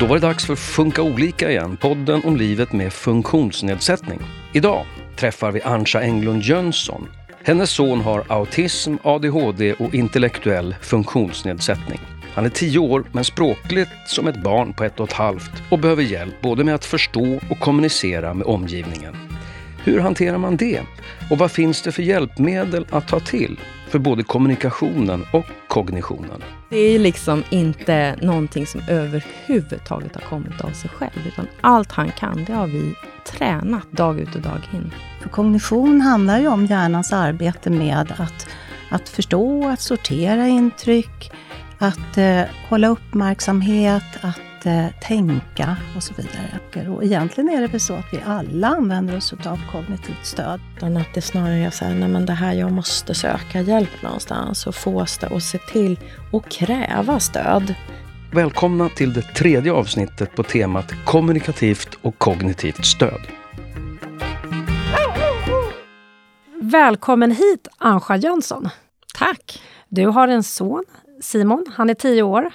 Då var det dags för Funka olika igen, podden om livet med funktionsnedsättning. Idag träffar vi Anja Englund Jönsson. Hennes son har autism, ADHD och intellektuell funktionsnedsättning. Han är tio år men språkligt som ett barn på ett och ett halvt och behöver hjälp både med att förstå och kommunicera med omgivningen. Hur hanterar man det? Och vad finns det för hjälpmedel att ta till för både kommunikationen och kognitionen? Det är liksom inte någonting som överhuvudtaget har kommit av sig själv, utan allt han kan, det har vi tränat dag ut och dag in. För kognition handlar ju om hjärnans arbete med att, att förstå, att sortera intryck, att eh, hålla uppmärksamhet, att eh, tänka och så vidare. Och egentligen är det väl så att vi alla använder oss av kognitivt stöd. Utan att det snarare är så här, nej men det här, jag måste söka hjälp någonstans och få stöd och se till och kräva stöd. Välkomna till det tredje avsnittet på temat kommunikativt och kognitivt stöd. Välkommen hit, Anja Jönsson. Tack! Du har en son, Simon. Han är tio år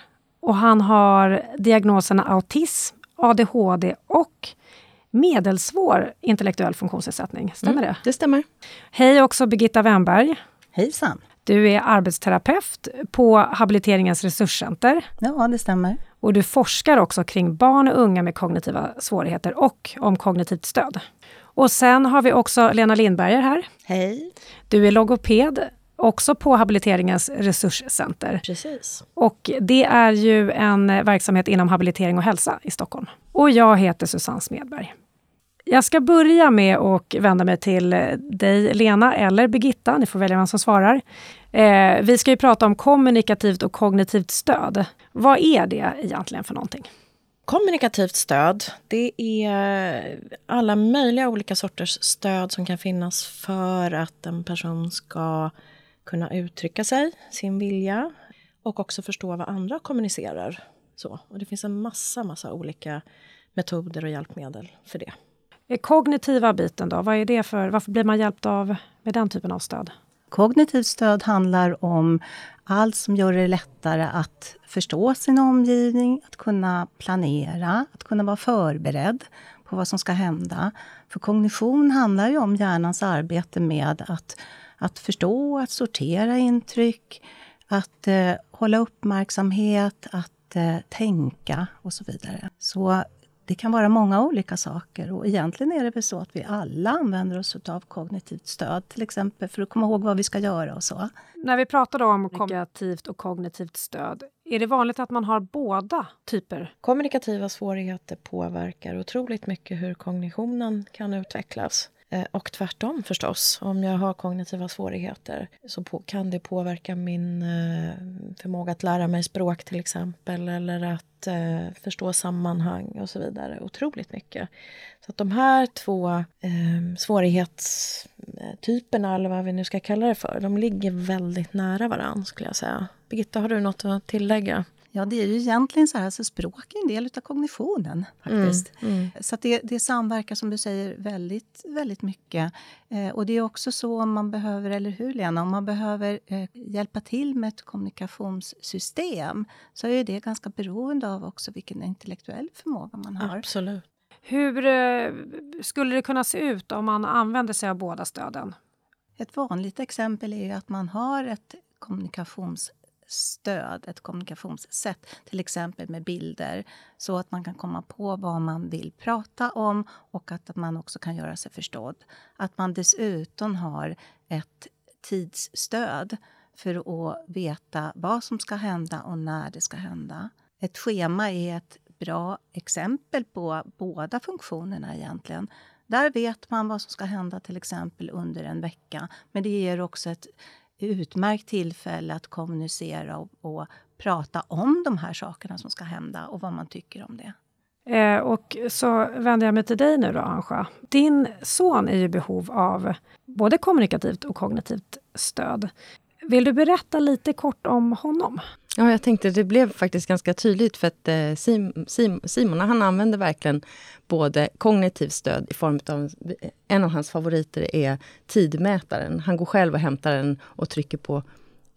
och han har diagnoserna autism, ADHD och medelsvår intellektuell funktionsnedsättning. Stämmer mm, det? Det stämmer. Hej också Birgitta Wennberg. Hejsan. Du är arbetsterapeut på Habiliteringens resurscenter. Ja, det stämmer. Och du forskar också kring barn och unga med kognitiva svårigheter och om kognitivt stöd. Och sen har vi också Lena Lindberger här. Hej. Du är logoped också på Habiliteringens resurscenter. Precis. Och det är ju en verksamhet inom habilitering och hälsa i Stockholm. Och jag heter Susanne Smedberg. Jag ska börja med att vända mig till dig, Lena, eller Birgitta. Ni får välja vem som svarar. Eh, vi ska ju prata om kommunikativt och kognitivt stöd. Vad är det egentligen för någonting? Kommunikativt stöd, det är alla möjliga olika sorters stöd som kan finnas för att en person ska kunna uttrycka sig, sin vilja och också förstå vad andra kommunicerar. Så. Och det finns en massa, massa olika metoder och hjälpmedel för det. Den kognitiva biten då, vad är det för, varför blir man hjälpt av med den typen av stöd? Kognitivt stöd handlar om allt som gör det lättare att förstå sin omgivning, att kunna planera, att kunna vara förberedd på vad som ska hända. För kognition handlar ju om hjärnans arbete med att att förstå, att sortera intryck, att eh, hålla uppmärksamhet, att eh, tänka och så vidare. Så det kan vara många olika saker och egentligen är det väl så att vi alla använder oss av kognitivt stöd, till exempel för att komma ihåg vad vi ska göra och så. När vi pratar om kommunikativt och kognitivt stöd, är det vanligt att man har båda typer? Kommunikativa svårigheter påverkar otroligt mycket hur kognitionen kan utvecklas. Eh, och tvärtom förstås. Om jag har kognitiva svårigheter så kan det påverka min eh, förmåga att lära mig språk till exempel eller att eh, förstå sammanhang och så vidare otroligt mycket. Så att de här två ehm, svårighetstyperna eller vad vi nu ska kalla det för, de ligger väldigt nära varandra skulle jag säga. Birgitta, har du något att tillägga? Ja, det är ju egentligen så här, alltså språk är en del av kognitionen. faktiskt. Mm, mm. Så det, det samverkar, som du säger, väldigt, väldigt mycket. Eh, och det är också så om man behöver, eller hur Lena, om man behöver eh, hjälpa till med ett kommunikationssystem så är det ganska beroende av också vilken intellektuell förmåga man har. Absolut. Hur eh, skulle det kunna se ut om man använder sig av båda stöden? Ett vanligt exempel är att man har ett kommunikations stöd, ett kommunikationssätt, till exempel med bilder så att man kan komma på vad man vill prata om och att man också kan göra sig förstådd. Att man dessutom har ett tidsstöd för att veta vad som ska hända och när det ska hända. Ett schema är ett bra exempel på båda funktionerna egentligen. Där vet man vad som ska hända till exempel under en vecka. Men det ger också ett utmärkt tillfälle att kommunicera och, och, prata om de här sakerna som ska hända och vad man tycker om det. Eh, och så vänder jag mig till dig nu då, Anja. Din son är i behov av både kommunikativt och kognitivt stöd. Vill du berätta lite kort om honom? Ja, jag tänkte det blev faktiskt ganska tydligt för att eh, Sim, Sim, Simon han använder verkligen både kognitivt stöd i form av... Eh, en av hans favoriter är tidmätaren. Han går själv och hämtar den och trycker på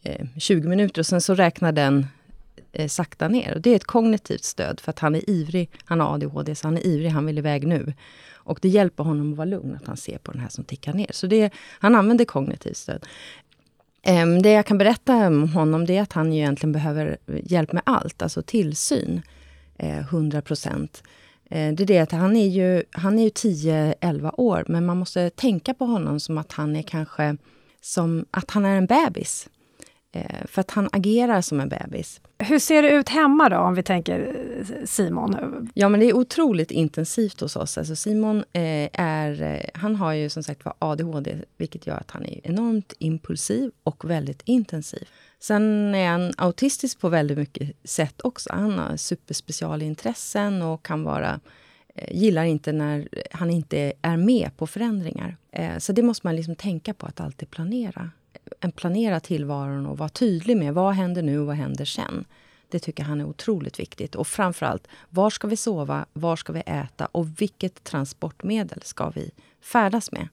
eh, 20 minuter och sen så räknar den eh, sakta ner. Och det är ett kognitivt stöd för att han är ivrig. Han har ADHD, så han är ivrig, han vill iväg nu. Och det hjälper honom att vara lugn, att han ser på den här som tickar ner. Så det, han använder kognitivt stöd. Um, det jag kan berätta om honom det är att han egentligen behöver hjälp med allt, alltså tillsyn. Eh, 100 procent. Ehm, det är det att han är ju, han är ju 10-11 år, men man måste tänka på honom som att han är kanske som att han är en bebis. Eh, för att han agerar som en bebis. Hur ser det ut hemma då, om vi tänker eh, Simon? Ja, men det är otroligt intensivt hos oss. Alltså Simon eh, är, han har ju som sagt ADHD, vilket gör att han är enormt impulsiv och väldigt intensiv. Sen är han autistisk på väldigt mycket sätt också. Han har superspecialintressen och kan vara gillar inte när han inte är med på förändringar. Så det måste man liksom tänka på, att alltid planera en planera tillvaron och vara tydlig med vad händer nu och vad händer sen. Det tycker han är otroligt viktigt. Och framförallt, var ska vi sova, var ska vi äta och vilket transportmedel ska vi färdas med?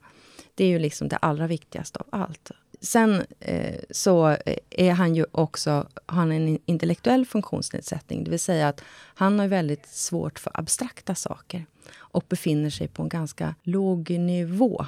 Det är ju liksom det allra viktigaste av allt. Sen eh, så eh, är han ju också, han en intellektuell funktionsnedsättning. Det vill säga att han har väldigt svårt för abstrakta saker och befinner sig på en ganska låg nivå.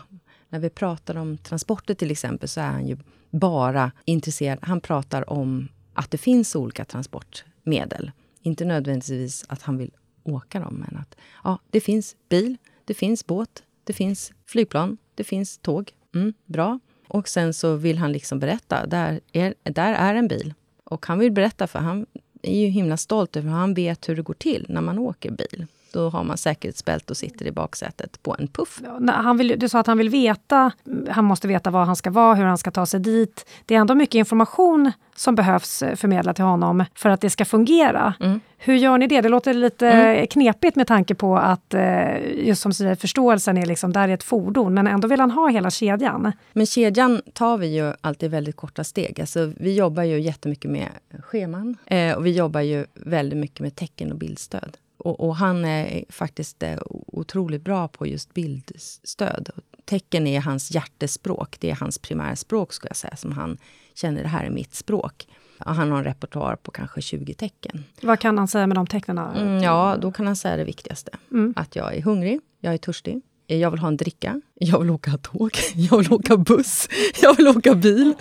När vi pratar om transporter till exempel så är han ju bara intresserad. Han pratar om att det finns olika transportmedel. Inte nödvändigtvis att han vill åka dem, men att ja, det finns bil, det finns båt, det finns flygplan, det finns tåg. Mm, bra. Och sen så vill han liksom berätta, där är, där är en bil. Och han vill berätta, för han är ju himla stolt över hur han vet hur det går till när man åker bil. Då har man säkerhetsbälte och sitter i baksätet på en puff. Han vill, du sa att han vill veta, han måste veta var han ska vara, hur han ska ta sig dit. Det är ändå mycket information som behövs eh, förmedla till honom för att det ska fungera. Mm. Hur gör ni det? Det låter lite mm. knepigt med tanke på att, eh, just som säger, förståelsen är liksom, där är ett fordon, men ändå vill han ha hela kedjan. Men kedjan tar vi ju alltid väldigt korta steg. Alltså, vi jobbar ju jättemycket med scheman eh, och vi jobbar ju väldigt mycket med tecken och bildstöd. Och, och, han är faktiskt eh, otroligt bra på just bildstöd. Tecken är hans hjärtespråk. Det är hans primärspråk, skulle jag säga, som han känner det här är mitt språk. Han har en repertoar på kanske 20 tecken. Vad kan han säga med de tecknen? Mm, ja, då kan han säga det viktigaste. Mm. Att jag är hungrig, jag är törstig, jag vill ha en dricka, jag vill åka tåg, jag vill åka buss, jag vill åka bil.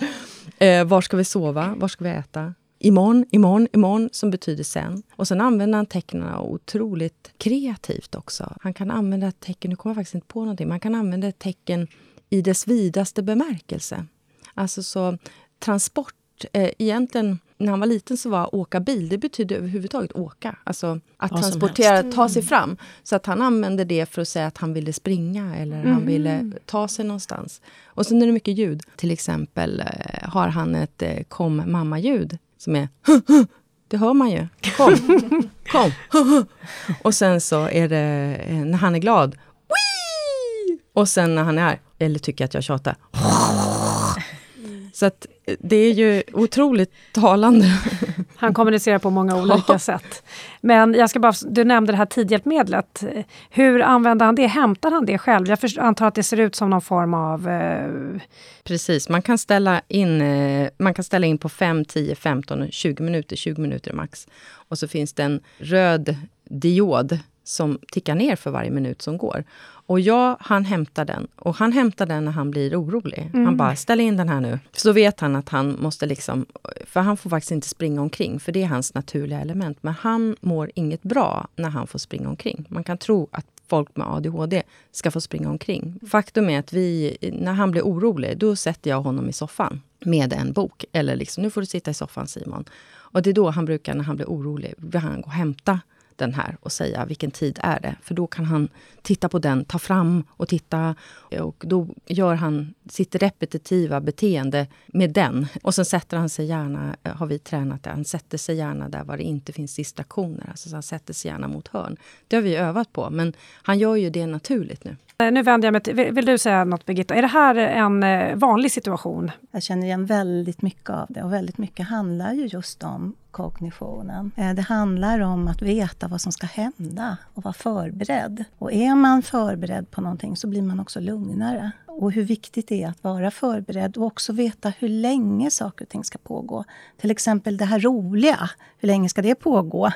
Eh, var ska vi sova? Var ska vi äta? Imorgon, imorgon, imorgon som betyder sen. Och sen använder han tecknen otroligt kreativt också. Han kan använda tecken, nu kommer jag faktiskt inte på någonting, man kan använda tecken i dess vidaste bemärkelse. Alltså så transport, eh, egentligen när han var liten så var åka bil, det betydde överhuvudtaget åka. Alltså att Vad transportera, ta sig fram. Så att han använde det för att säga att han ville springa eller mm. han ville ta sig någonstans. Och sen är det mycket ljud. Till exempel eh, har han ett eh, kom mamma-ljud som är det hör man ju. Kom, kom. Och sen så är det eh, när han är glad. Och sen när han är arg, eller tycker att jag tjatar. Så att det är ju otroligt talande. Han kommunicerar på många olika sätt. Men jag ska bara, du nämnde det här tidhjälpmedlet. Hur använder han det? Hämtar han det själv? Jag antar att det ser ut som någon form av... Eh... Precis, man kan, ställa in, eh, man kan ställa in på 5, 10, 15, 20 minuter, 20 minuter max. Och så finns det en röd diod som tickar ner för varje minut som går. Och ja, han hämtar den. Och han hämtar den när han blir orolig. Mm. Han bara, ställ in den här nu. Så vet han att han måste liksom... För han får faktiskt inte springa omkring, för det är hans naturliga element. Men han mår inget bra när han får springa omkring. Man kan tro att folk med ADHD ska få springa omkring. Faktum är att vi, när han blir orolig, då sätter jag honom i soffan med en bok. Eller liksom, nu får du sitta i soffan Simon. Och det är då han brukar, när han blir orolig, vill han gå och hämta den här och säga vilken tid är det. För då kan han titta på den, ta fram och titta. Och då gör han sitt repetitiva beteende med den. Och sen sätter han sig gärna, eh, har vi tränat det, han sätter sig gärna där var det inte finns distraktioner. Alltså han sätter sig gärna mot hörn. Det har vi övat på, men han gör ju det naturligt nu. Eh, nu vänder jag mig till, vill, vill du säga något Birgitta? Är det här en eh, vanlig situation? Jag känner igen väldigt mycket av det och väldigt mycket handlar ju just om kognitionen. Eh, det handlar om att veta vad som ska hända och vara förberedd. Och är man förberedd på någonting så blir man också lugnare och hur viktigt det är att vara förberedd och också veta hur länge saker och ting ska pågå. Till exempel det här roliga, hur länge ska det pågå?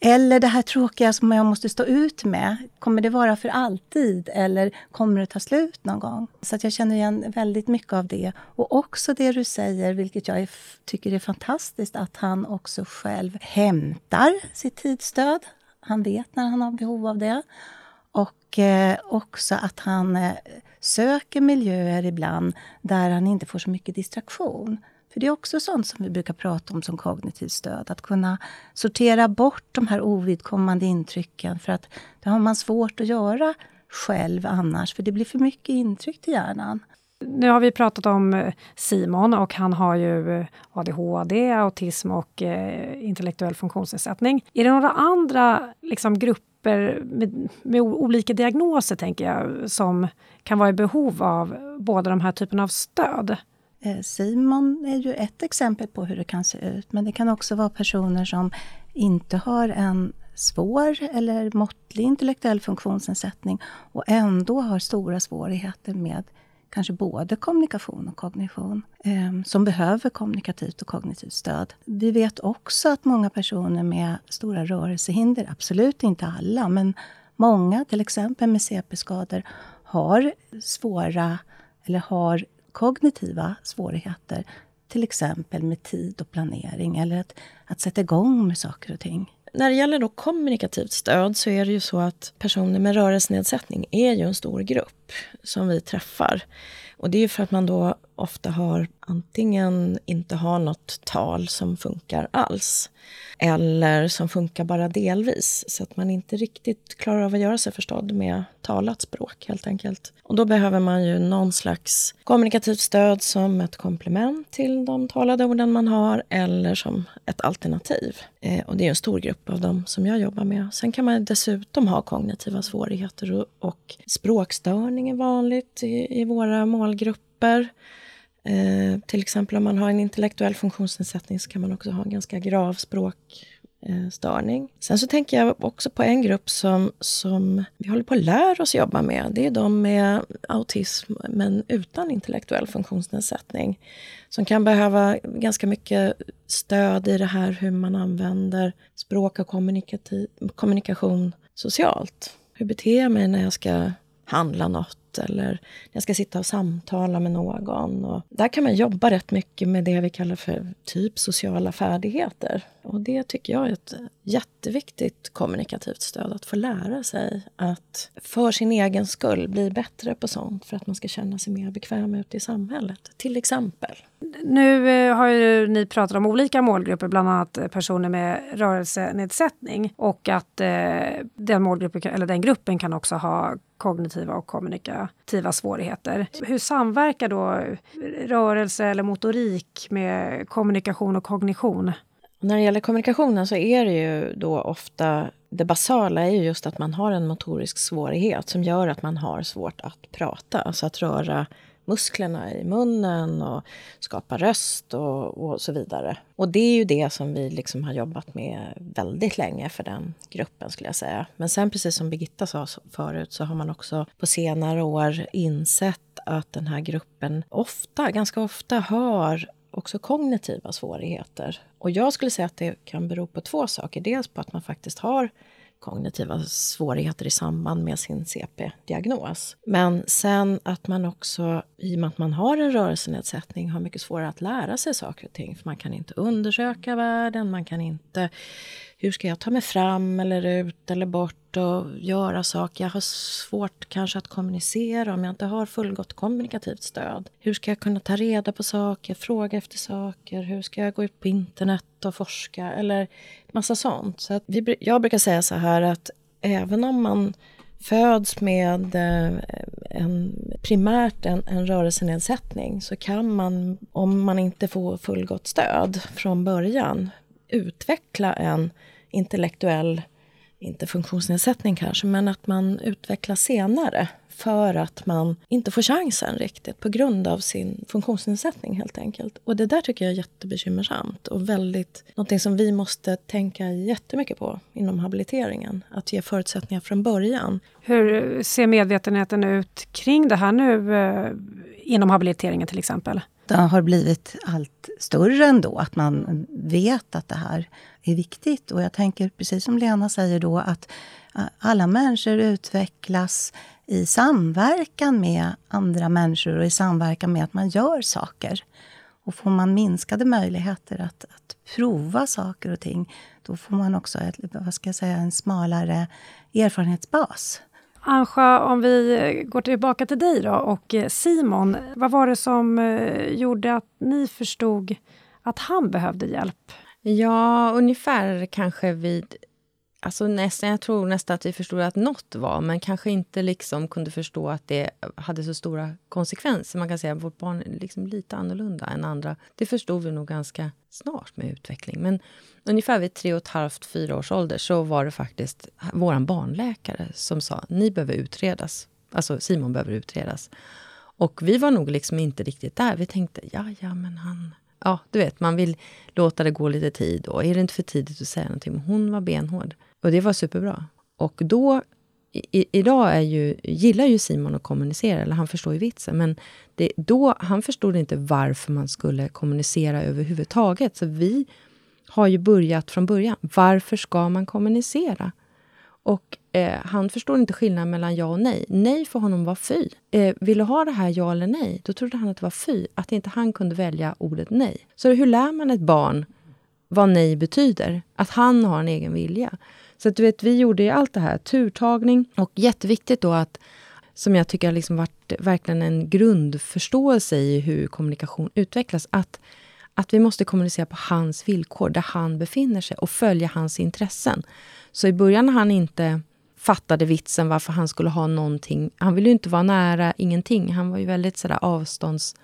Eller det här tråkiga som jag måste stå ut med, kommer det vara för alltid eller kommer det ta slut någon gång? Så att jag känner igen väldigt mycket av det. Och också det du säger, vilket jag är, tycker är fantastiskt, att han också själv hämtar sitt tidsstöd. Han vet när han har behov av det. Och eh, också att han eh, söker miljöer ibland där han inte får så mycket distraktion. För det är också sånt som vi brukar prata om som kognitivt stöd. Att kunna sortera bort de här ovidkommande intrycken. För att det har man svårt att göra själv annars, för det blir för mycket intryck till hjärnan. Nu har vi pratat om eh, Simon och han har ju ADHD, autism och eh, intellektuell funktionsnedsättning. Är det några andra liksom, grupper grupper med, med, olika diagnoser, tänker jag, som kan vara i behov av båda de här typerna av stöd. Eh, Simon är ju ett exempel på hur det kan se ut, men det kan också vara personer som inte har en svår eller måttlig intellektuell funktionsnedsättning och ändå har stora svårigheter med kanske både kommunikation och kognition, eh, som behöver kommunikativt och kognitivt stöd. Vi vet också att många personer med stora rörelsehinder, absolut inte alla, men många, till exempel med CP-skador, har svåra eller har kognitiva svårigheter. Till exempel med tid och planering eller att, att sätta igång med saker och ting. När det gäller då kommunikativt stöd så är det ju så att personer med rörelsenedsättning är ju en stor grupp som vi träffar. Och det är ju för att man då ofta har antingen inte har något tal som funkar alls eller som funkar bara delvis så att man inte riktigt klarar av att göra sig förstådd med talat språk helt enkelt. Och då behöver man ju någon slags kommunikativt stöd som ett komplement till de talade orden man har eller som ett alternativ. Eh, och det är en stor grupp av dem som jag jobbar med. Sen kan man dessutom ha kognitiva svårigheter och, och språkstörning är vanligt i, i våra målgrupper. Eh, till exempel om man har en intellektuell funktionsnedsättning så kan man också ha en ganska grav språkstörning. Eh, Sen så tänker jag också på en grupp som, som vi håller på att lära oss jobba med. Det är de med autism men utan intellektuell funktionsnedsättning. Som kan behöva ganska mycket stöd i det här hur man använder språk och kommunikation socialt. Hur beter jag mig när jag ska handla något eller när jag ska sitta och samtala med någon. Och där kan man jobba rätt mycket med det vi kallar för typ sociala färdigheter. Och det tycker jag är ett jätteviktigt kommunikativt stöd, att få lära sig att för sin egen skull bli bättre på sånt för att man ska känna sig mer bekväm ute i samhället, till exempel. Nu eh, har ju ni pratat om olika målgrupper, bland annat eh, personer med rörelsenedsättning och att eh, den, målgruppen, eller den gruppen kan också ha kognitiva och kommunikativa svårigheter. Hur samverkar då rörelse eller motorik med kommunikation och kognition? När det gäller kommunikationen så är det ju då ofta det basala är ju just att man har en motorisk svårighet som gör att man har svårt att prata, alltså att röra musklerna i munnen och skapa röst och, och, så vidare. Och det är ju det som vi liksom har jobbat med väldigt länge för den gruppen skulle jag säga. Men sen precis som Birgitta sa förut så har man också på senare år insett att den här gruppen ofta, ganska ofta har också kognitiva svårigheter. Och jag skulle säga att det kan bero på två saker. Dels på att man faktiskt har kognitiva svårigheter i samband med sin CP-diagnos. Men sen att man också, i och med att man har en rörelsenedsättning, har mycket svårare att lära sig saker och ting. För man kan inte undersöka världen, man kan inte hur ska jag ta mig fram eller ut eller bort och göra saker? Jag har svårt kanske att kommunicera om jag inte har fullgott kommunikativt stöd. Hur ska jag kunna ta reda på saker, fråga efter saker? Hur ska jag gå ut på internet och forska? Eller massa sånt. Så att vi, jag brukar säga så här att även om man föds med eh, en, primärt en, en rörelsenedsättning så kan man, om man inte får fullgott stöd från början, utveckla en intellektuell inte funktionsnedsättning kanske, men att man utvecklas senare för att man inte får chansen riktigt på grund av sin funktionsnedsättning helt enkelt. Och det där tycker jag är jättebekymmersamt och väldigt någonting som vi måste tänka jättemycket på inom habiliteringen. Att ge förutsättningar från början. Hur ser medvetenheten ut kring det här nu eh, inom habiliteringen till exempel? Det har blivit allt större ändå, att man vet att det här är viktigt. Och jag tänker, precis som Lena säger då, att eh, alla människor utvecklas i samverkan med andra människor och i samverkan med att man gör saker. Och får man minskade möjligheter att, att prova saker och ting, då får man också ett, vad ska jag säga, en smalare erfarenhetsbas. Ansja, om vi går tillbaka till dig då och eh, Simon. Vad var det som eh, gjorde att ni förstod att han behövde hjälp? Ja, ungefär kanske vid Alltså nästan, jag tror nästan att vi förstod att något var, men kanske inte liksom kunde förstå att det hade så stora konsekvenser. Man kan säga att vårt barn är liksom lite annorlunda än andra. Det förstod vi nog ganska snart med utveckling. Men ungefär vid tre och ett halvt, fyra års ålder så var det faktiskt vår barnläkare som sa ni behöver utredas. Alltså Simon behöver utredas. Och vi var nog liksom inte riktigt där. Vi tänkte, ja, ja, men han... Ja, du vet, man vill låta det gå lite tid. Och är det inte för tidigt att säga någonting? Men hon var benhård. Och det var superbra. Och då, i, idag är ju, gillar ju Simon att kommunicera, eller han förstår ju vitsen. Men det, då, han förstod inte varför man skulle kommunicera överhuvudtaget. Så vi har ju börjat från början. Varför ska man kommunicera? Och eh, han förstod inte skillnaden mellan ja och nej. Nej för honom var fy. Eh, vill du ha det här ja eller nej? Då trodde han att det var fy. Att inte han kunde välja ordet nej. Så hur lär man ett barn vad nej betyder? Att han har en egen vilja. Så att du vet, vi gjorde ju allt det här, turtagning och jätteviktigt då att som jag tycker har liksom varit verkligen en grundförståelse i hur kommunikation utvecklas. Att, att vi måste kommunicera på hans villkor, där han befinner sig och följa hans intressen. Så i början när han inte fattade vitsen varför han skulle ha någonting. Han ville ju inte vara nära ingenting. Han var ju väldigt sådär avstånds...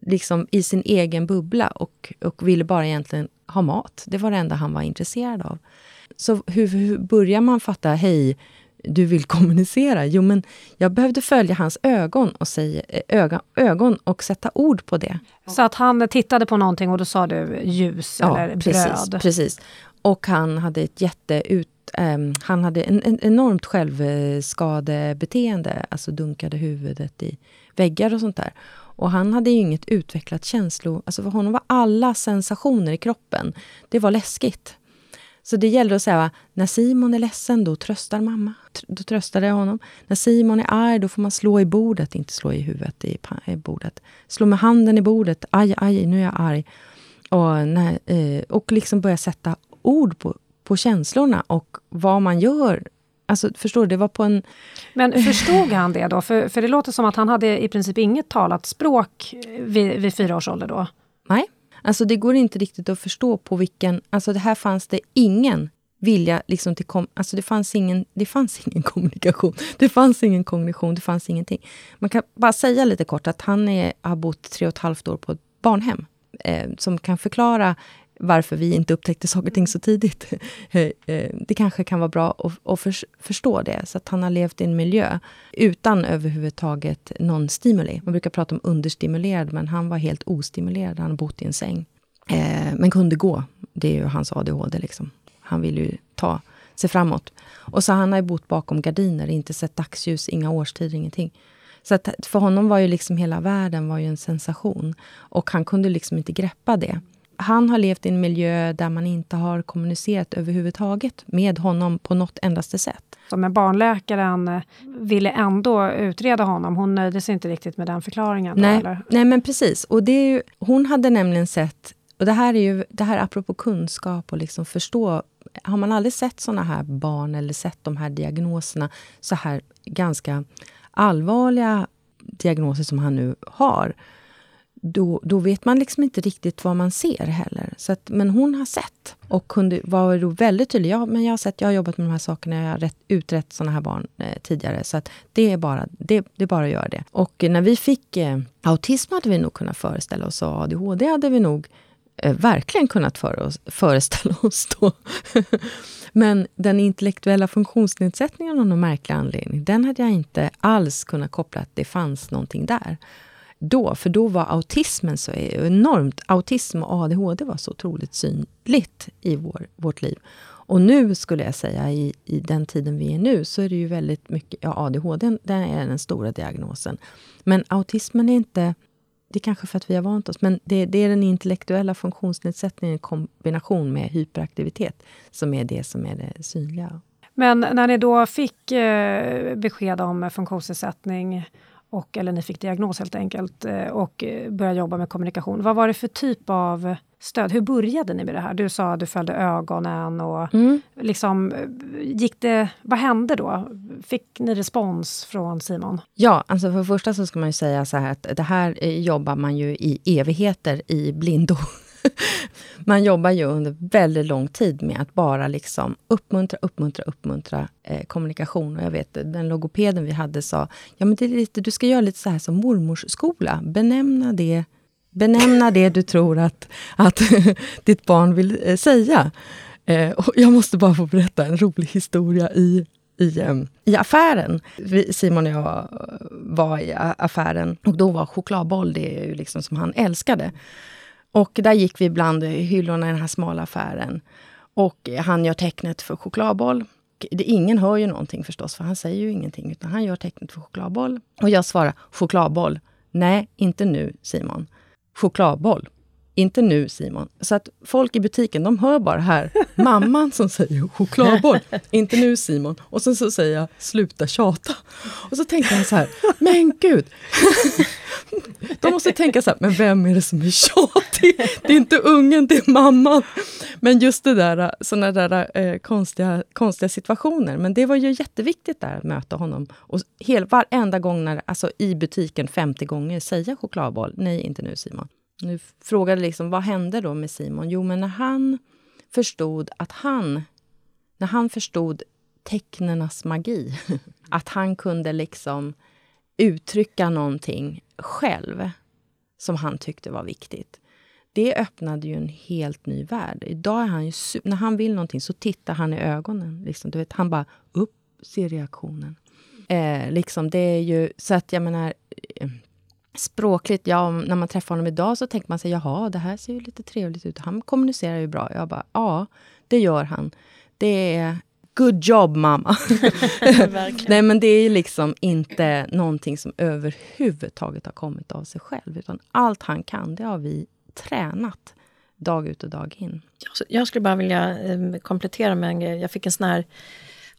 Liksom i sin egen bubbla och, och ville bara egentligen ha mat. Det var det enda han var intresserad av. Så hur, hur börjar man fatta, hej, du vill kommunicera? Jo, men jag behövde följa hans ögon och, säga, eh, ögon, ögon och sätta ord på det. Så att han tittade på någonting och då sa du ljus ja, eller precis, bröd? precis. Och han hade ett jätteut... Um, han hade en, en enormt självskadebeteende, alltså dunkade huvudet i väggar och sånt där. Och han hade ju inget utvecklat känslo... Alltså för honom var alla sensationer i kroppen, det var läskigt. Så det gäller att säga, när Simon är ledsen, då tröstar mamma. Då tröstar jag honom. När Simon är arg, då får man slå i bordet, inte slå i huvudet i, i bordet. Slå med handen i bordet. Aj, aj, nu är jag arg. Och, när, eh, och liksom börja sätta ord på, på känslorna och vad man gör Alltså, förstår du? Det var på en... Men förstod han det då? För, för det låter som att han hade i princip inget talat språk vid, vid fyra års ålder då. Nej, Alltså det går inte riktigt att förstå på vilken... Alltså det här fanns det ingen vilja liksom till... Kom, alltså det fanns, ingen, det fanns ingen kommunikation. Det fanns ingen kognition, det fanns ingenting. Man kan bara säga lite kort att han är, har bott tre och ett halvt år på ett barnhem. Eh, som kan förklara varför vi inte upptäckte saker och ting så tidigt. Eh, eh, det kanske kan vara bra att, att förstå det, så att han har levt i en miljö utan överhuvudtaget någon stimuli. Man brukar prata om understimulerad, men han var helt ostimulerad. Han har bott i en säng. Eh, men kunde gå. Det är ju hans ADHD. Liksom. Han vill ju ta sig framåt. Och så han har bott bakom gardiner, inte sett dagsljus, inga årstider, ingenting. Så att för honom var ju liksom hela världen var ju en sensation. Och han kunde liksom inte greppa det han har levt i en miljö där man inte har kommunicerat överhuvudtaget med honom på något endaste sätt. Men barnläkaren eh, ville ändå utreda honom. Hon nöjde sig inte riktigt med den förklaringen? Nej, eller? nej men precis. Och det är ju, hon hade nämligen sett, och det här är ju det här apropå kunskap och liksom förstå. Har man aldrig sett såna här barn eller sett de här diagnoserna, så här ganska allvarliga diagnoser som han nu har, då, då vet man liksom inte riktigt vad man ser heller. Så att, men hon har sett och kunde, var då väldigt tydlig. Ja, men jag har sett, jag har jobbat med de här sakerna, jag har rätt, utrett sådana här barn eh, tidigare. Så att det, är bara, det, det är bara att göra det. Och eh, när vi fick eh, autism hade vi nog kunnat föreställa oss och ADHD hade vi nog eh, verkligen kunnat för oss, föreställa oss då. Men den intellektuella funktionsnedsättningen av någon märklig anledning, den hade jag inte alls kunnat koppla att det fanns någonting där. Då, för då var autismen så enormt, autism och ADHD var så otroligt synligt i vår, vårt liv. Och nu skulle jag säga, i, i den tiden vi är nu, så är det ju väldigt mycket... Ja, ADHD den är den stora diagnosen. Men autismen är inte... Det är kanske för att vi har vant oss, men det, det är den intellektuella funktionsnedsättningen i kombination med hyperaktivitet som är det som är det synliga. Men när ni då fick eh, besked om funktionsnedsättning och, eller ni fick diagnos helt enkelt eh, och eh, började jobba med kommunikation. Vad var det för typ av stöd? Hur började ni med det här? Du sa att du följde ögonen och mm. liksom eh, gick det... Vad hände då? Fick ni respons från Simon? Ja, alltså för det första så ska man ju säga så här att det här jobbar man ju i evigheter i blindo. man jobbar ju under väldigt lång tid med att bara liksom uppmuntra, uppmuntra, uppmuntra eh, kommunikation. Och jag vet, den logopeden vi hade sa, ja men det är lite, du ska göra lite så här som mormors skola. Benämna det, benämna det du tror att, att ditt barn vill eh, säga. Eh, och jag måste bara få berätta en rolig historia i i, i affären. Simon och jag eh, var i affären och då var chokladboll det är ju liksom som han älskade. Och där gick vi bland hyllorna i den här smala affären. Och han gör tecknet för chokladboll. Det, ingen hör ju någonting förstås, för han säger ju ingenting. Utan han gör tecknet för chokladboll. Och jag svarar chokladboll. Nej, inte nu Simon. Chokladboll. Inte nu Simon. Så att folk i butiken, de hör bara här mamman som säger chokladboll. Inte nu Simon. Och sen så säger jag sluta tjata. Och så tänker han så här, men gud. De måste tänka så här, men vem är det som är tjatig? Det är inte ungen, det är mamman. Men just det där, såna där eh, konstiga, konstiga situationer. Men det var ju jätteviktigt där att möta honom. Och hel, varenda gång när, alltså i butiken 50 gånger säga chokladboll. Nej, inte nu Simon. Nu frågade liksom, vad hände då med Simon? Jo, men när han förstod att han, när han förstod tecknenas magi, att han kunde liksom uttrycka någonting själv som han tyckte var viktigt. Det öppnade ju en helt ny värld. Idag är han ju, när han vill någonting så tittar han i ögonen. Liksom, du vet, han bara upp, ser reaktionen. Eh, liksom, det är ju, så att jag menar, eh, språkligt, ja, när man träffar honom idag så tänker man sig, jaha, det här ser ju lite trevligt ut. Han kommunicerar ju bra. Jag bara, ja, det gör han. Det är good job mamma. Nej men det är liksom inte någonting som överhuvudtaget har kommit av sig själv. Utan allt han kan, det har vi tränat dag ut och dag in. Jag skulle bara vilja eh, komplettera med en grej. Jag fick en sån här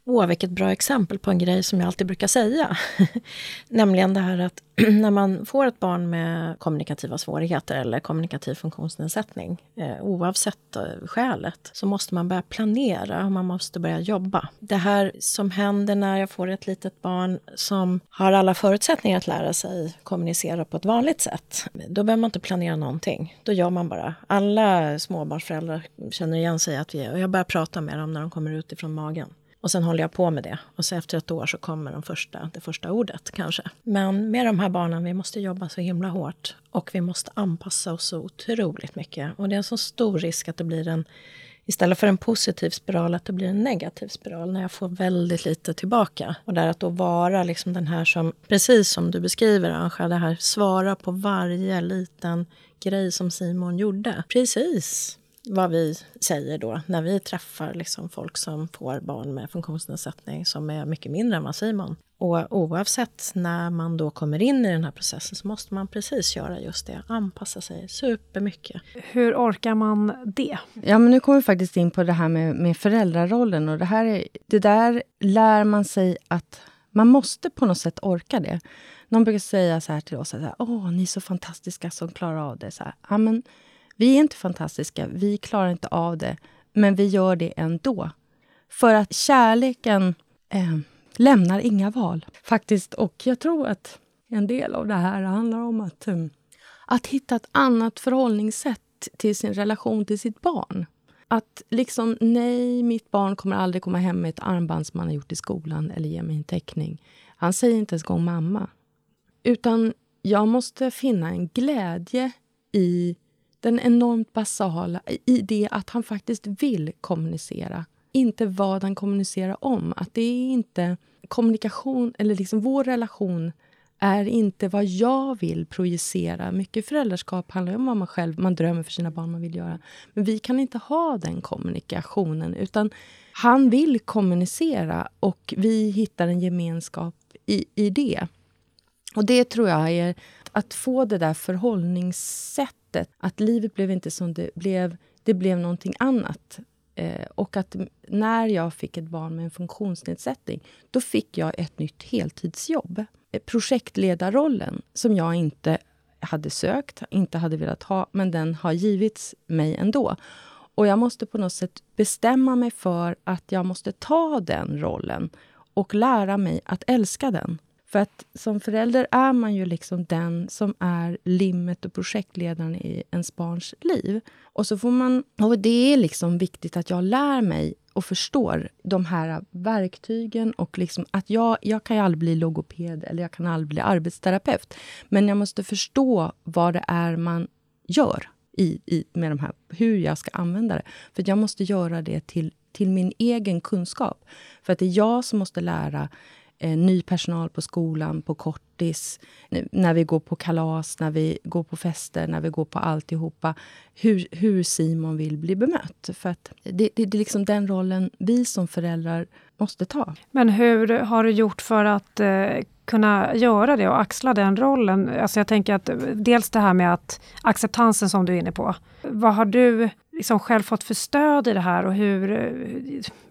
Åh, vilket bra exempel på en grej som jag alltid brukar säga. Nämligen det här att när man får ett barn med kommunikativa svårigheter eller kommunikativ funktionsnedsättning, eh, oavsett eh, skälet, så måste man börja planera och man måste börja jobba. Det här som händer när jag får ett litet barn som har alla förutsättningar att lära sig kommunicera på ett vanligt sätt, då behöver man inte planera någonting. Då gör man bara. Alla småbarnsföräldrar känner igen sig att vi, och jag börjar prata med dem när de kommer ut ifrån magen. Och sen håller jag på med det. Och så efter ett år så kommer de första, det första ordet kanske. Men med de här barnen, vi måste jobba så himla hårt. Och vi måste anpassa oss så otroligt mycket. Och det är en så stor risk att det blir en, istället för en positiv spiral, att det blir en negativ spiral när jag får väldigt lite tillbaka. Och där att då vara liksom den här som, precis som du beskriver Anja, det här svara på varje liten grej som Simon gjorde. Precis vad vi säger då när vi träffar liksom folk som får barn med funktionsnedsättning som är mycket mindre än vad Simon. Och oavsett när man då kommer in i den här processen så måste man precis göra just det, anpassa sig supermycket. Hur orkar man det? Ja, men nu kommer vi faktiskt in på det här med, med föräldrarollen och det, här är, det där lär man sig att man måste på något sätt orka det. Någon brukar säga så här till oss, åh, ni är så fantastiska som klarar av det. Så här, ja, men, vi är inte fantastiska, vi klarar inte av det, men vi gör det ändå. För att kärleken eh, lämnar inga val, faktiskt. Och jag tror att en del av det här handlar om att, um, att hitta ett annat förhållningssätt till sin relation till sitt barn. Att liksom, nej, mitt barn kommer aldrig komma hem med ett armband som han har gjort i skolan eller ge mig en teckning. Han säger inte ens gång mamma. Utan jag måste finna en glädje i den enormt basala i det att han faktiskt vill kommunicera. inte vad han kommunicerar om. Att det är inte kommunikation, eller liksom vår relation är inte vad jag vill projicera. Mycket föräldraskap handlar om vad man själv man drömmer för sina barn man vill göra. Men vi kan inte ha den kommunikationen. utan Han vill kommunicera och vi hittar en gemenskap i, i det. Och det tror jag är att få det där förhållningssättet. Att livet blev inte som det blev, det blev någonting annat. Eh, och att när jag fick ett barn med en funktionsnedsättning, då fick jag ett nytt heltidsjobb. Eh, projektledarrollen, som jag inte hade sökt, inte hade velat ha, men den har givits mig ändå. Och jag måste på något sätt bestämma mig för att jag måste ta den rollen och lära mig att älska den. För att som förälder är man ju liksom den som är limmet och projektledaren i ens barns liv. Och så får man... Och det är liksom viktigt att jag lär mig och förstår de här verktygen. och liksom att jag, jag kan ju aldrig bli logoped eller jag kan aldrig bli arbetsterapeut. Men jag måste förstå vad det är man gör i, i, med de här, hur jag ska använda det. För jag måste göra det till, till min egen kunskap. För att det är jag som måste lära eh, ny personal på skolan, på kortis, när vi går på kalas, när vi går på fester, när vi går på alltihopa. Hur, hur Simon vill bli bemött. För att det, det, det är liksom den rollen vi som föräldrar måste ta. Men hur har du gjort för att eh, kunna göra det och axla den rollen? Alltså jag tänker att eh, dels det här med att acceptansen som du är inne på. Vad har du liksom själv fått för stöd i det här och hur,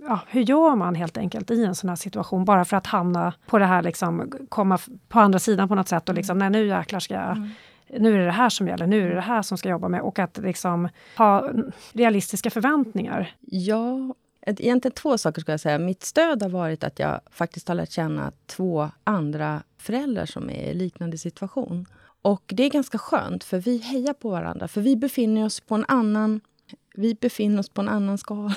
ja, hur gör man helt enkelt i en sån här situation bara för att hamna på det här, liksom, komma på andra sidan på något sätt och liksom, nej nu jäklar ska jag mm nu är det det här som gäller, nu är det det här som ska jobba med och att liksom ha realistiska förväntningar. Ja, egentligen två saker ska jag säga. Mitt stöd har varit att jag faktiskt har lärt känna två andra föräldrar som är i liknande situation. Och det är ganska skönt, för vi hejar på varandra. För vi befinner oss på en annan, vi befinner oss på en annan skala.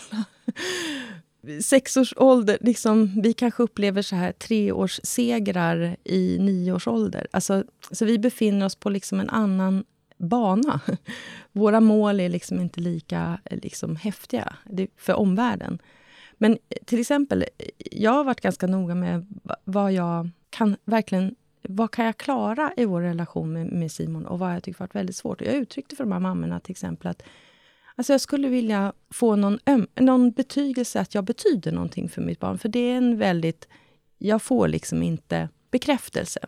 Sex års ålder, liksom, vi kanske upplever så här treårssegrar i nio års ålder. Alltså, så vi befinner oss på liksom en annan bana. Våra mål är liksom inte lika liksom, häftiga för omvärlden. Men till exempel, jag har varit ganska noga med vad jag kan verkligen vad kan jag klara i vår relation med, med Simon och vad jag tycker varit väldigt svårt. Jag uttryckte för de här mammorna till exempel att alltså jag skulle vilja få någon, öm, någon betygelse att jag betyder någonting för mitt barn. För det är en väldigt... Jag får liksom inte bekräftelse.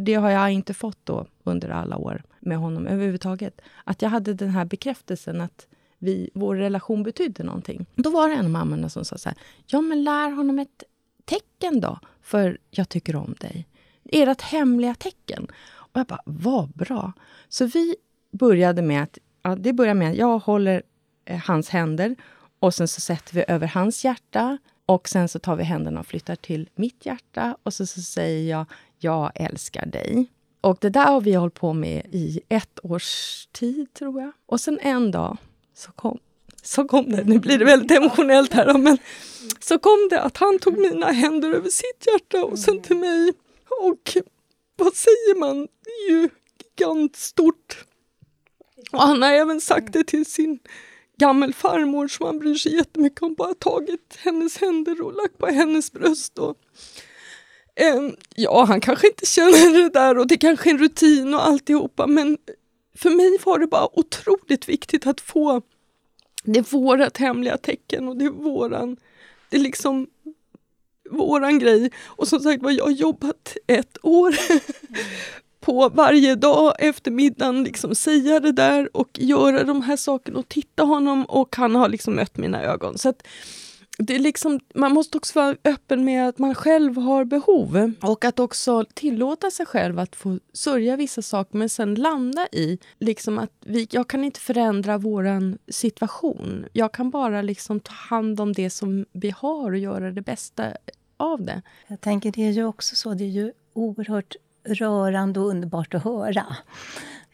Det har jag inte fått då under alla år med honom överhuvudtaget. Att jag hade den här bekräftelsen att vi, vår relation betydde någonting. Då var det en av mammorna som sa så här, ja men lär honom ett tecken då, för jag tycker om dig. Ert hemliga tecken. Och jag bara, vad bra. Så vi började med att, ja, det börjar med att jag håller eh, hans händer och sen så sätter vi över hans hjärta och sen så tar vi händerna och flyttar till mitt hjärta och så, så säger jag, jag älskar dig. Och det där har vi hållit på med i ett års tid, tror jag. Och sen en dag så kom, så kom det, nu blir det väldigt emotionellt här, men så kom det att han tog mina händer över sitt hjärta och sen till mig. Och vad säger man? Det är ju gigantstort. Och han har även sagt det till sin gammelfarmor som han bryr sig jättemycket om. Bara tagit hennes händer och lagt på hennes bröst. Och, eh, ja, han kanske inte känner det där och det kanske är en rutin och alltihopa men för mig var det bara otroligt viktigt att få det är vårat hemliga tecken och det är våran, det är liksom våran grej. Och som sagt var, jag har jobbat ett år på varje dag efter middagen liksom säga det där och göra de här sakerna och titta honom och han har liksom mött mina ögon. Så att, det är liksom, man måste också vara öppen med att man själv har behov och att också tillåta sig själv att få sörja vissa saker men sen landa i liksom att vi, jag kan inte förändra vår situation. Jag kan bara liksom ta hand om det som vi har och göra det bästa av det. Jag tänker det är ju också så, det är ju oerhört rörande och underbart att höra.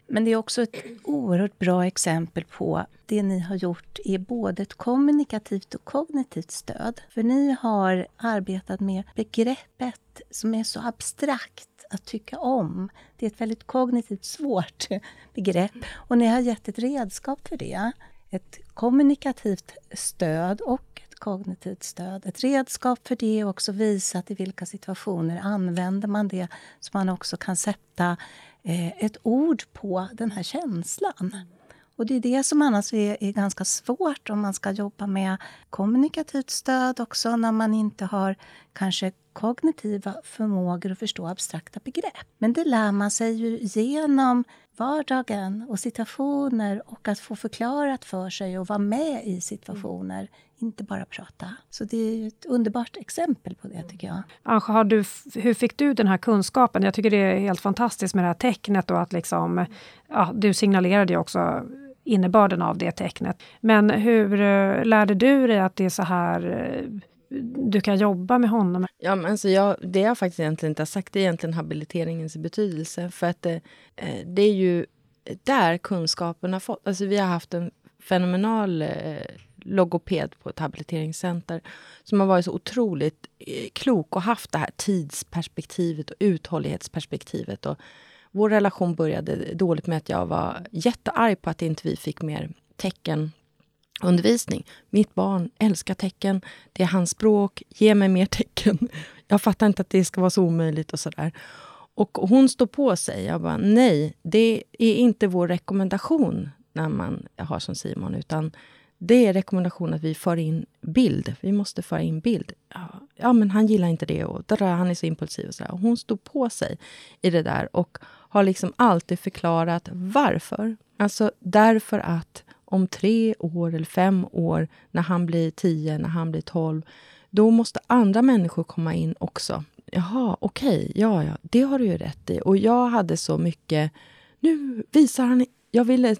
Men det är också ett oerhört bra exempel på det ni har gjort är både ett kommunikativt och kognitivt stöd. För ni har arbetat med begreppet som är så abstrakt att tycka om. Det är ett väldigt kognitivt svårt begrepp och ni har gett ett redskap för det. Ett kommunikativt stöd och kognitivt stöd. Ett redskap för det och också visat i vilka situationer använder man det så man också kan sätta eh, ett ord på den här känslan. Och det är det som annars är, är, ganska svårt om man ska jobba med kommunikativt stöd också när man inte har kanske kognitiva förmågor att förstå abstrakta begrepp. Men det lär man sig ju genom vardagen och situationer och att få förklarat för sig och vara med i situationer, inte bara prata. Så det är ett underbart exempel på det tycker jag. Anja, har du, hur fick du den här kunskapen? Jag tycker det är helt fantastiskt med det här tecknet och att liksom, ja, du signalerade ju också innebörden av det tecknet. Men hur eh, lärde du dig att det är så här eh, du kan jobba med honom? Ja, men alltså jag, det jag faktiskt egentligen inte har sagt är egentligen habiliteringens betydelse. För att det, eh, det är ju där kunskapen har fått... Alltså vi har haft en fenomenal logoped på ett habiliteringscenter som har varit så otroligt eh, klok och haft det här tidsperspektivet och uthållighetsperspektivet. Och vår relation började dåligt med att jag var jättearg på att inte vi fick mer teckenundervisning. Mitt barn älskar tecken. Det är hans språk. Ge mig mer tecken. Jag fattar inte att det ska vara så omöjligt och sådär. Och hon står på sig. Jag bara, nej, det är inte vår rekommendation när man har som Simon, utan det är rekommendation att vi för in bild. Vi måste föra in bild. Ja, ja men han gillar inte det och där, han är så impulsiv. Och, så och Hon stod på sig i det där och har liksom alltid förklarat varför. Alltså därför att om tre år eller fem år, när han blir tio, när han blir tolv, då måste andra människor komma in också. Jaha, okej, okay, ja, ja, det har du ju rätt i. Och jag hade så mycket... Nu visar han... Jag ville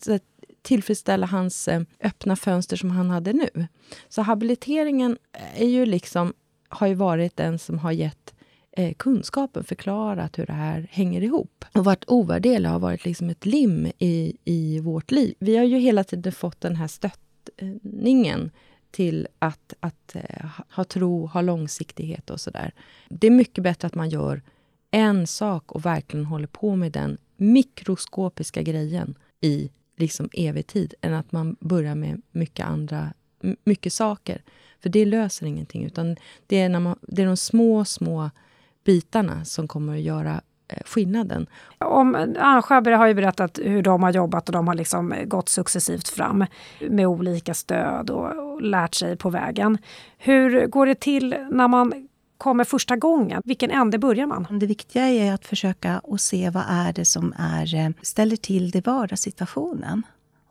tillfredsställa hans eh, öppna fönster som han hade nu. Så habiliteringen eh, är ju liksom, har ju varit den som har gett eh, kunskapen, förklarat hur det här hänger ihop. Och varit ovärderlig, har varit liksom ett lim i, i vårt liv. Vi har ju hela tiden fått den här stöttningen till att, att eh, ha tro, ha långsiktighet och sådär. Det är mycket bättre att man gör en sak och verkligen håller på med den mikroskopiska grejen i liksom evig tid än att man börjar med mycket andra mycket saker. För det löser ingenting. Utan det är, när man, det är de små, små bitarna som kommer att göra eh, skillnaden. Om, Ann har ju berättat hur de har jobbat och de har liksom gått successivt fram med olika stöd och, och lärt sig på vägen. Hur går det till när man kommer första gången? Vilken ände börjar man? Det viktiga är att försöka och se vad är det som är, eh, ställer till det i vardagssituationen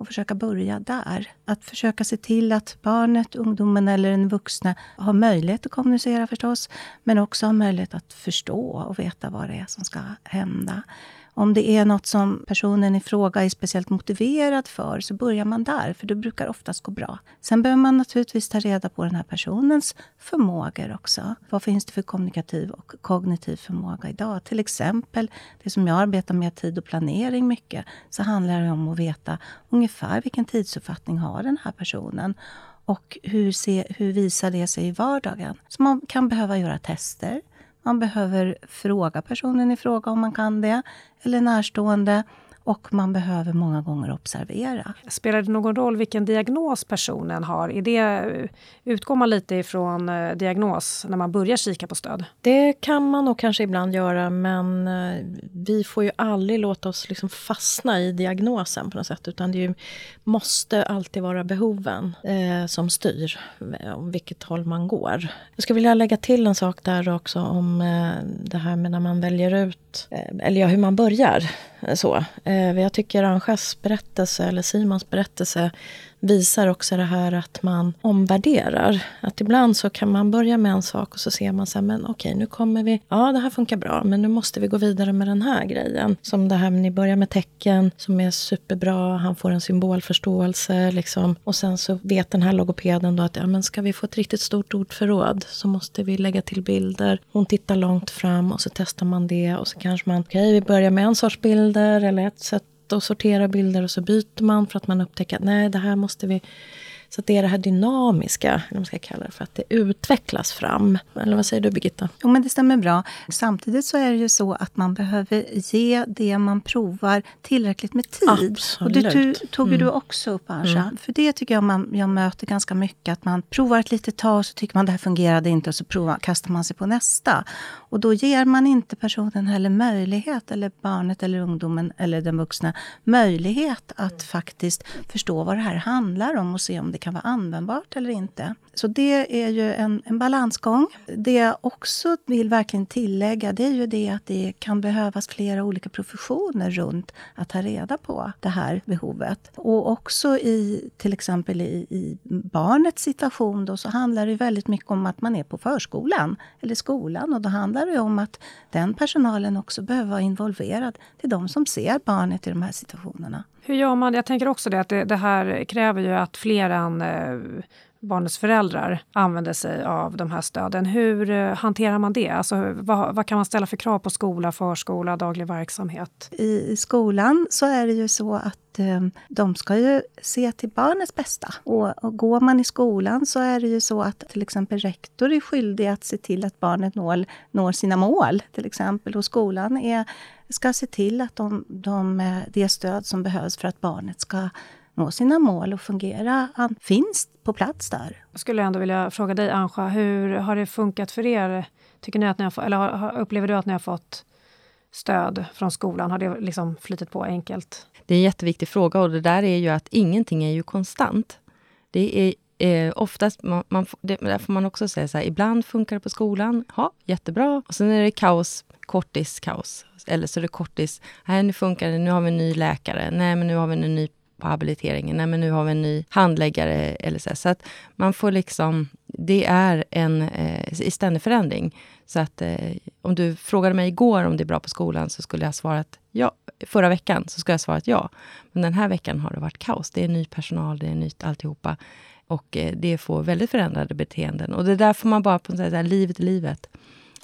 och försöka börja där. Att försöka se till att barnet, ungdomen eller den vuxna har möjlighet att kommunicera förstås, men också har möjlighet att förstå och veta vad det är som ska hända. Om det är något som personen i fråga är speciellt motiverad för så börjar man där, för det brukar oftast gå bra. Sen behöver man naturligtvis ta reda på den här personens förmågor också. Vad finns det för kommunikativ och kognitiv förmåga idag? Till exempel, det som jag arbetar med, tid och planering mycket, så handlar det om att veta ungefär vilken tidsuppfattning har den här personen och hur, se, hur visar det sig i vardagen? Så man kan behöva göra tester man behöver fråga personen i fråga om man kan det, eller närstående. Och man behöver många gånger observera. Spelar det någon roll vilken diagnos personen har? Är det, utgår man lite ifrån eh, diagnos när man börjar kika på stöd? Det kan man nog kanske ibland göra, men eh, vi får ju aldrig låta oss liksom fastna i diagnosen på något sätt. Utan det ju, måste alltid vara behoven eh, som styr eh, om vilket håll man går. Jag skulle vilja lägga till en sak där också om eh, det här med när man väljer ut, eh, eller ja, hur man börjar. Så. Eh, jag tycker Anjas berättelse, eller Simons berättelse, visar också det här att man omvärderar. Att ibland så kan man börja med en sak och så ser man så här, men okej, nu kommer vi, ja det här funkar bra, men nu måste vi gå vidare med den här grejen. Som det här, ni börjar med tecken som är superbra, han får en symbolförståelse liksom. Och sen så vet den här logopeden då att, ja men ska vi få ett riktigt stort ordförråd så måste vi lägga till bilder. Hon tittar långt fram och så testar man det och så kanske man, okej okay, vi börjar med en sorts bilder eller ett sätt och sortera bilder och så byter man för att man upptäcker att nej, det här måste vi så det är det här dynamiska, eller man ska kalla det för, att det utvecklas fram. Eller vad säger du Birgitta? Jo, men det stämmer bra. Samtidigt så är det ju så att man behöver ge det man provar tillräckligt med tid. Absolut. Och det tu, tog ju Mm. du också upp, Asha. Mm. För det tycker jag man, jag möter ganska mycket. Att man provar ett litet tag och så tycker man det här fungerade inte och så provar, kastar man sig på nästa. Och då ger man inte personen heller möjlighet, eller barnet eller ungdomen eller den vuxna, möjlighet att faktiskt förstå vad det här handlar om och se om det kan vara användbart eller inte. Så det är ju en, en balansgång. Det jag också vill verkligen tillägga det är ju det att det kan behövas flera olika professioner runt att ta reda på det här behovet. Och också i till exempel i, i barnets situation då så handlar det väldigt mycket om att man är på förskolan eller skolan och då handlar det om att den personalen också behöver vara involverad till de som ser barnet i de här situationerna. Hur gör man? Jag tänker också det att det, det här kräver ju att fler än eh, barnets föräldrar använder sig av de här stöden. Hur eh, hanterar man det? Alltså, vad, vad kan man ställa för krav på skola, förskola, daglig verksamhet? I skolan så är det ju så att eh, de ska ju se till barnets bästa. Och, och går man i skolan så är det ju så att till exempel rektor är skyldig att se till att barnet når, når sina mål. Till exempel. Och skolan är, ska se till att de, de, eh, det stöd som behövs för att barnet ska nå sina mål och fungera an- finns på plats där. Jag skulle ändå vilja fråga dig, Anja, hur har det funkat för er? Tycker ni att ni har, eller har- upplever du att ni har fått stöd från skolan? Har det liksom flyttat på enkelt? Det är en jätteviktig fråga och det där är ju att ingenting är ju konstant. Det är eh, oftast, man, man, får- det, där får man också säga så här, ibland funkar det på skolan, ja, jättebra. Och sen är det kaos, kortis, kaos. Eller så är det kortis, nej nu funkar det, nu har vi en ny läkare, nej men nu har vi en ny på habiliteringen, nej men nu har vi en ny handläggare eller så. Så att man får liksom, det är en eh, i ständig förändring. Så att eh, om du frågade mig igår om det är bra på skolan så skulle jag svarat ja. Förra veckan så skulle jag svarat ja. Men den här veckan har det varit kaos. Det är ny personal, det är nytt alltihopa. Och eh, det får väldigt förändrade beteenden. Och det där får man bara på sätt, så livet i livet.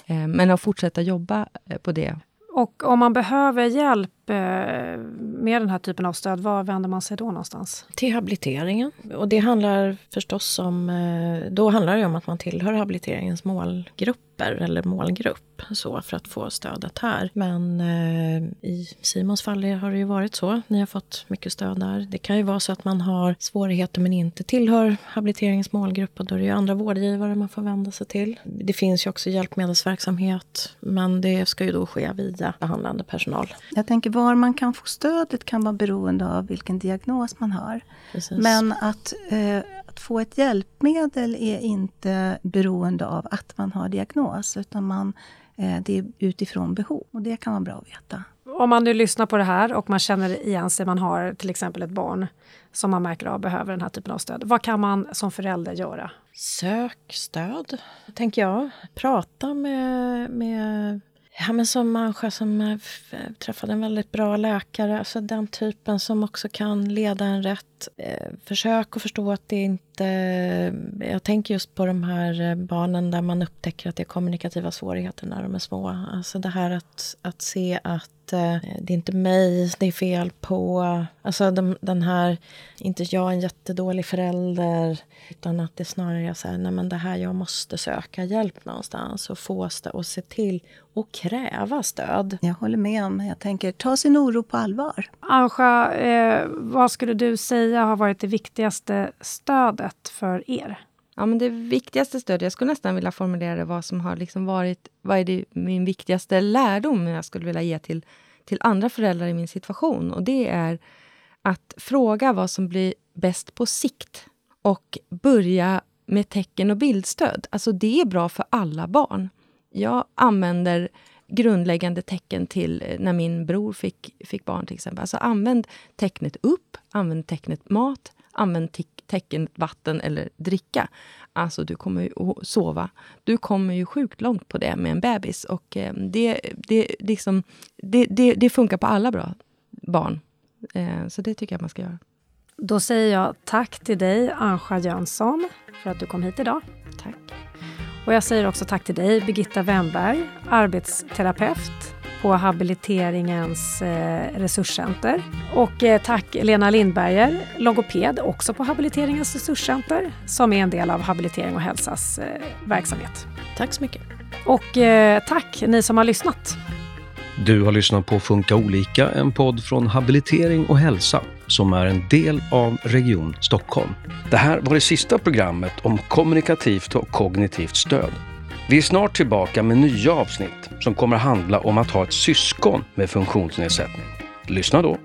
Eh, men att fortsätta jobba eh, på det. Och om man behöver hjälp med den här typen av stöd, var vänder man sig då någonstans? Till habiliteringen. Och det handlar förstås om, eh, då handlar det om att man tillhör habiliteringens målgrupper eller målgrupp så för att få stödet här. Men eh, i Simons fall har det ju varit så. Ni har fått mycket stöd där. Det kan ju vara så att man har svårigheter men inte tillhör habiliteringens målgrupp och då är det ju andra vårdgivare man får vända sig till. Det finns ju också hjälpmedelsverksamhet men det ska ju då ske via behandlande personal. Jag tänker var man kan få stödet kan vara beroende av vilken diagnos man har. Precis. Men att, eh, att få ett hjälpmedel är inte beroende av att man har diagnos, utan man, eh, det är utifrån behov. Och det kan vara bra att veta. Om man nu lyssnar på det här och man känner igen sig, man har till exempel ett barn som man märker av behöver den här typen av stöd. Vad kan man som förälder göra? Sök stöd, tänker jag. Prata med, med ja, men som människa som eh, eh, träffade en väldigt bra läkare. Alltså den typen som också kan leda en rätt. Eh, försök att förstå att det inte... Jag tänker just på de här eh, barnen där man upptäcker att det är kommunikativa svårigheter när de är små. Alltså det här att, att se att eh, det är inte mig det är fel på. Alltså de, den här, inte jag är en jättedålig förälder. Utan att det snarare är så här, nej men det här, jag måste söka hjälp någonstans och få stöd och se till och kräva stöd. Jag håller med om, jag tänker ta sin oro på allvar. Anja, eh, vad skulle du säga har varit det viktigaste stödet för er? Ja, men det viktigaste stödet, jag skulle nästan vilja formulera det vad som har liksom varit, vad är det, min viktigaste lärdom jag skulle vilja ge till, till andra föräldrar i min situation. Och det är att fråga vad som blir bäst på sikt och börja med tecken och bildstöd. Alltså det är bra för alla barn. Jag använder grundläggande tecken till eh, när min bror fick, fick barn till exempel. Alltså använd tecknet upp, använd tecknet mat, använd te- tecknet vatten eller dricka. Alltså du kommer ju att sova. Du kommer ju sjukt långt på det med en bebis. Och eh, det, det, liksom, det, det, det funkar på alla bra barn. Eh, så det tycker jag man ska göra. Då säger jag tack till dig, Anja Jönsson, för att du kom hit idag. Tack. Och jag säger också tack till dig, Birgitta Wennberg, arbetsterapeut på habiliteringens eh, resurscenter. Och eh, tack Lena Lindberger, logoped, också på habiliteringens resurscenter, som är en del av Habilitering och hälsas eh, verksamhet. Tack så mycket. Och eh, tack ni som har lyssnat. Du har lyssnat på Funka olika, en podd från Habilitering och hälsa som är en del av Region Stockholm. Det här var det sista programmet om kommunikativt och kognitivt stöd. Vi är snart tillbaka med nya avsnitt som kommer handla om att ha ett syskon med funktionsnedsättning. Lyssna då!